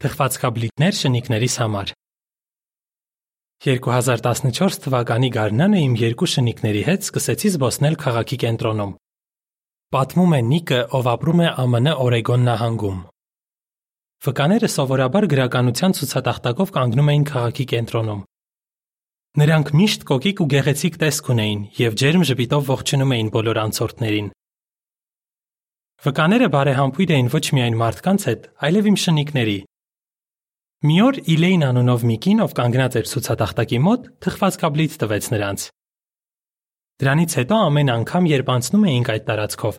Թխվածքաբլիթներ շնիկներիս համար 2014 թվականի գարնանը իմ երկու շնիկների հետ սկսեցի զբոսնել քաղաքի կենտրոնում։ Պատմում է Նիկը, ով ապրում է ԱՄՆ Օրեգոն նահանգում։ Վկաները սովորաբար գրականության ցուցատախտակով կանգնում էին քաղաքի կենտրոնում։ Նրանք միշտ կոկիկ ու գեղեցիկ տեսք ունեին եւ ջերմ ժպիտով ողջունում էին բոլոր անցորդներին։ Վկաները բարեհամբույր էին ոչ միայն մարդկանց հետ, այլև իմ շնիկների, Մի օր Իլեյն անունով մի կին, ով կանգնած էր ցուցատախտակի մոտ, թխվածքաբլիթ տվեց նրանց։ Դրանից հետո ամեն անգամ, երբ անցնում էինք այդ տարածքով,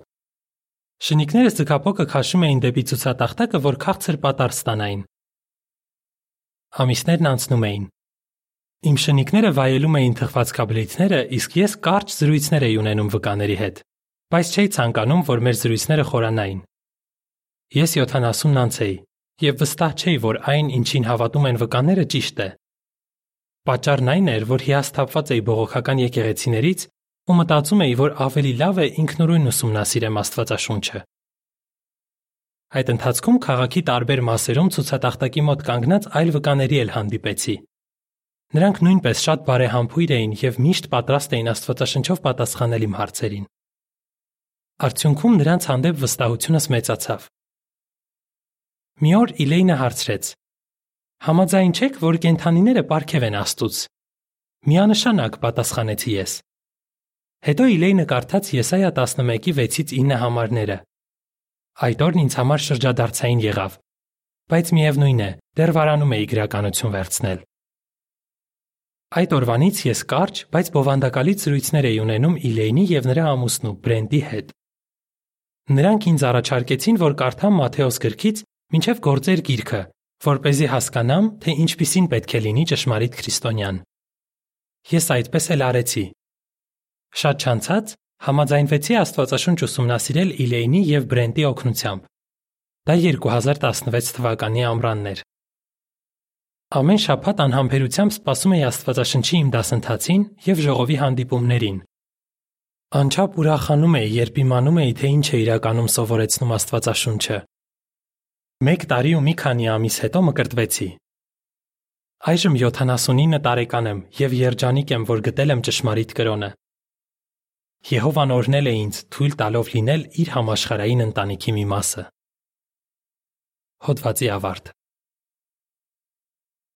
շնիկները ձգապոկը քաշում էին դեպի ցուցատախտակը, որ քաղցր պատար ստանային։ Ամիսներն անցնում էին։ Իմ շնիկները վայելում էին թխվածքաբլիթները, իսկ ես կարճ զրույցներ էի ունենում վկաների հետ, բայց չէի ցանկանում, որ մեր զրույցները խորանային։ Ես 70-ն անց էի, եւ վստահ չէի, որ այն, ինչին հավատում են վկաները, ճիշտ է։ Պատճառն այն էր, որ հիասթափված էի բողոքական եկեղեցիներից ու մտածում էի, որ ավելի լավ է ինքնուրույն ուսումնասիրեմ Աստվածաշունչը։ Այդ ընթացքում քաղաքի տարբեր մասերում ցուցատախտակի մոտ կանգնած այլ վկաների էլ հանդիպեցի։ Նրանք նույնպես շատ բարեհամբույր էին եւ միշտ պատրաստ էին Աստվածաշնչով պատասխանել իմ հարցերին։ Արդյունքում նրանց հանդեպ վստահությունս մեծացավ։ Մի օր Իլեյնը հարցրեց. Համաձայն չեք, որ կենթանիները պարգև են Աստծուց։ Միանշանակ պատասխանեցի ես։ Հետո Իլեյնը կարդաց Եսայա 11-ի 6-ից 9 համարները։ Այդ օրն ինձ համար շրջադարձային եղավ, բայց միևնույն է, դեռ վարանում էի գրականություն վերցնել։ Այդ օրվանից ես կարճ, բայց բովանդակալից զրույցներ էի ունենում Իլեյնի եւ նրա ամուսնու Բրենդի հետ։ Նրանք ինձ առաջարկեցին, որ կարդամ Մատթեոս գրքից մինչև գործեր գիրքը, որ เป զի հասկանամ, թե ինչպիսին պետք է լինի ճշմարիտ քրիստոնյան։ Ես այդպես էլ արեցի։ Շատ չանցած համաձայնվեցի Աստվածաշունչ ուսումնասիրել Իլեյնի եւ Բրենտի օգնությամբ։ Դա 2016 թվականի ամռանն էր։ Ամեն շաբաթ անհամբերությամբ սպասում էի Աստվածաշնչի իմ դասընթացին եւ ժողովի հանդիպումներին։ Անչափ ուրախանում էի, երբ իմանում էի, թե ինչ է իրականում սովորեցնում Աստվածաշունչը։ Մեկ տարի ու մի քանի ամիս հետո մկրտվեցի։ Այժմ 79 տարեկան եմ եւ երջանիկ եմ, որ գտել եմ ճշմարիտ կրոնը։ Եհովան օրհնել է ինձ թույլ տալով լինել իր համաշխարային ընտանիքի մի մասը։ Հոդվացի ավարտ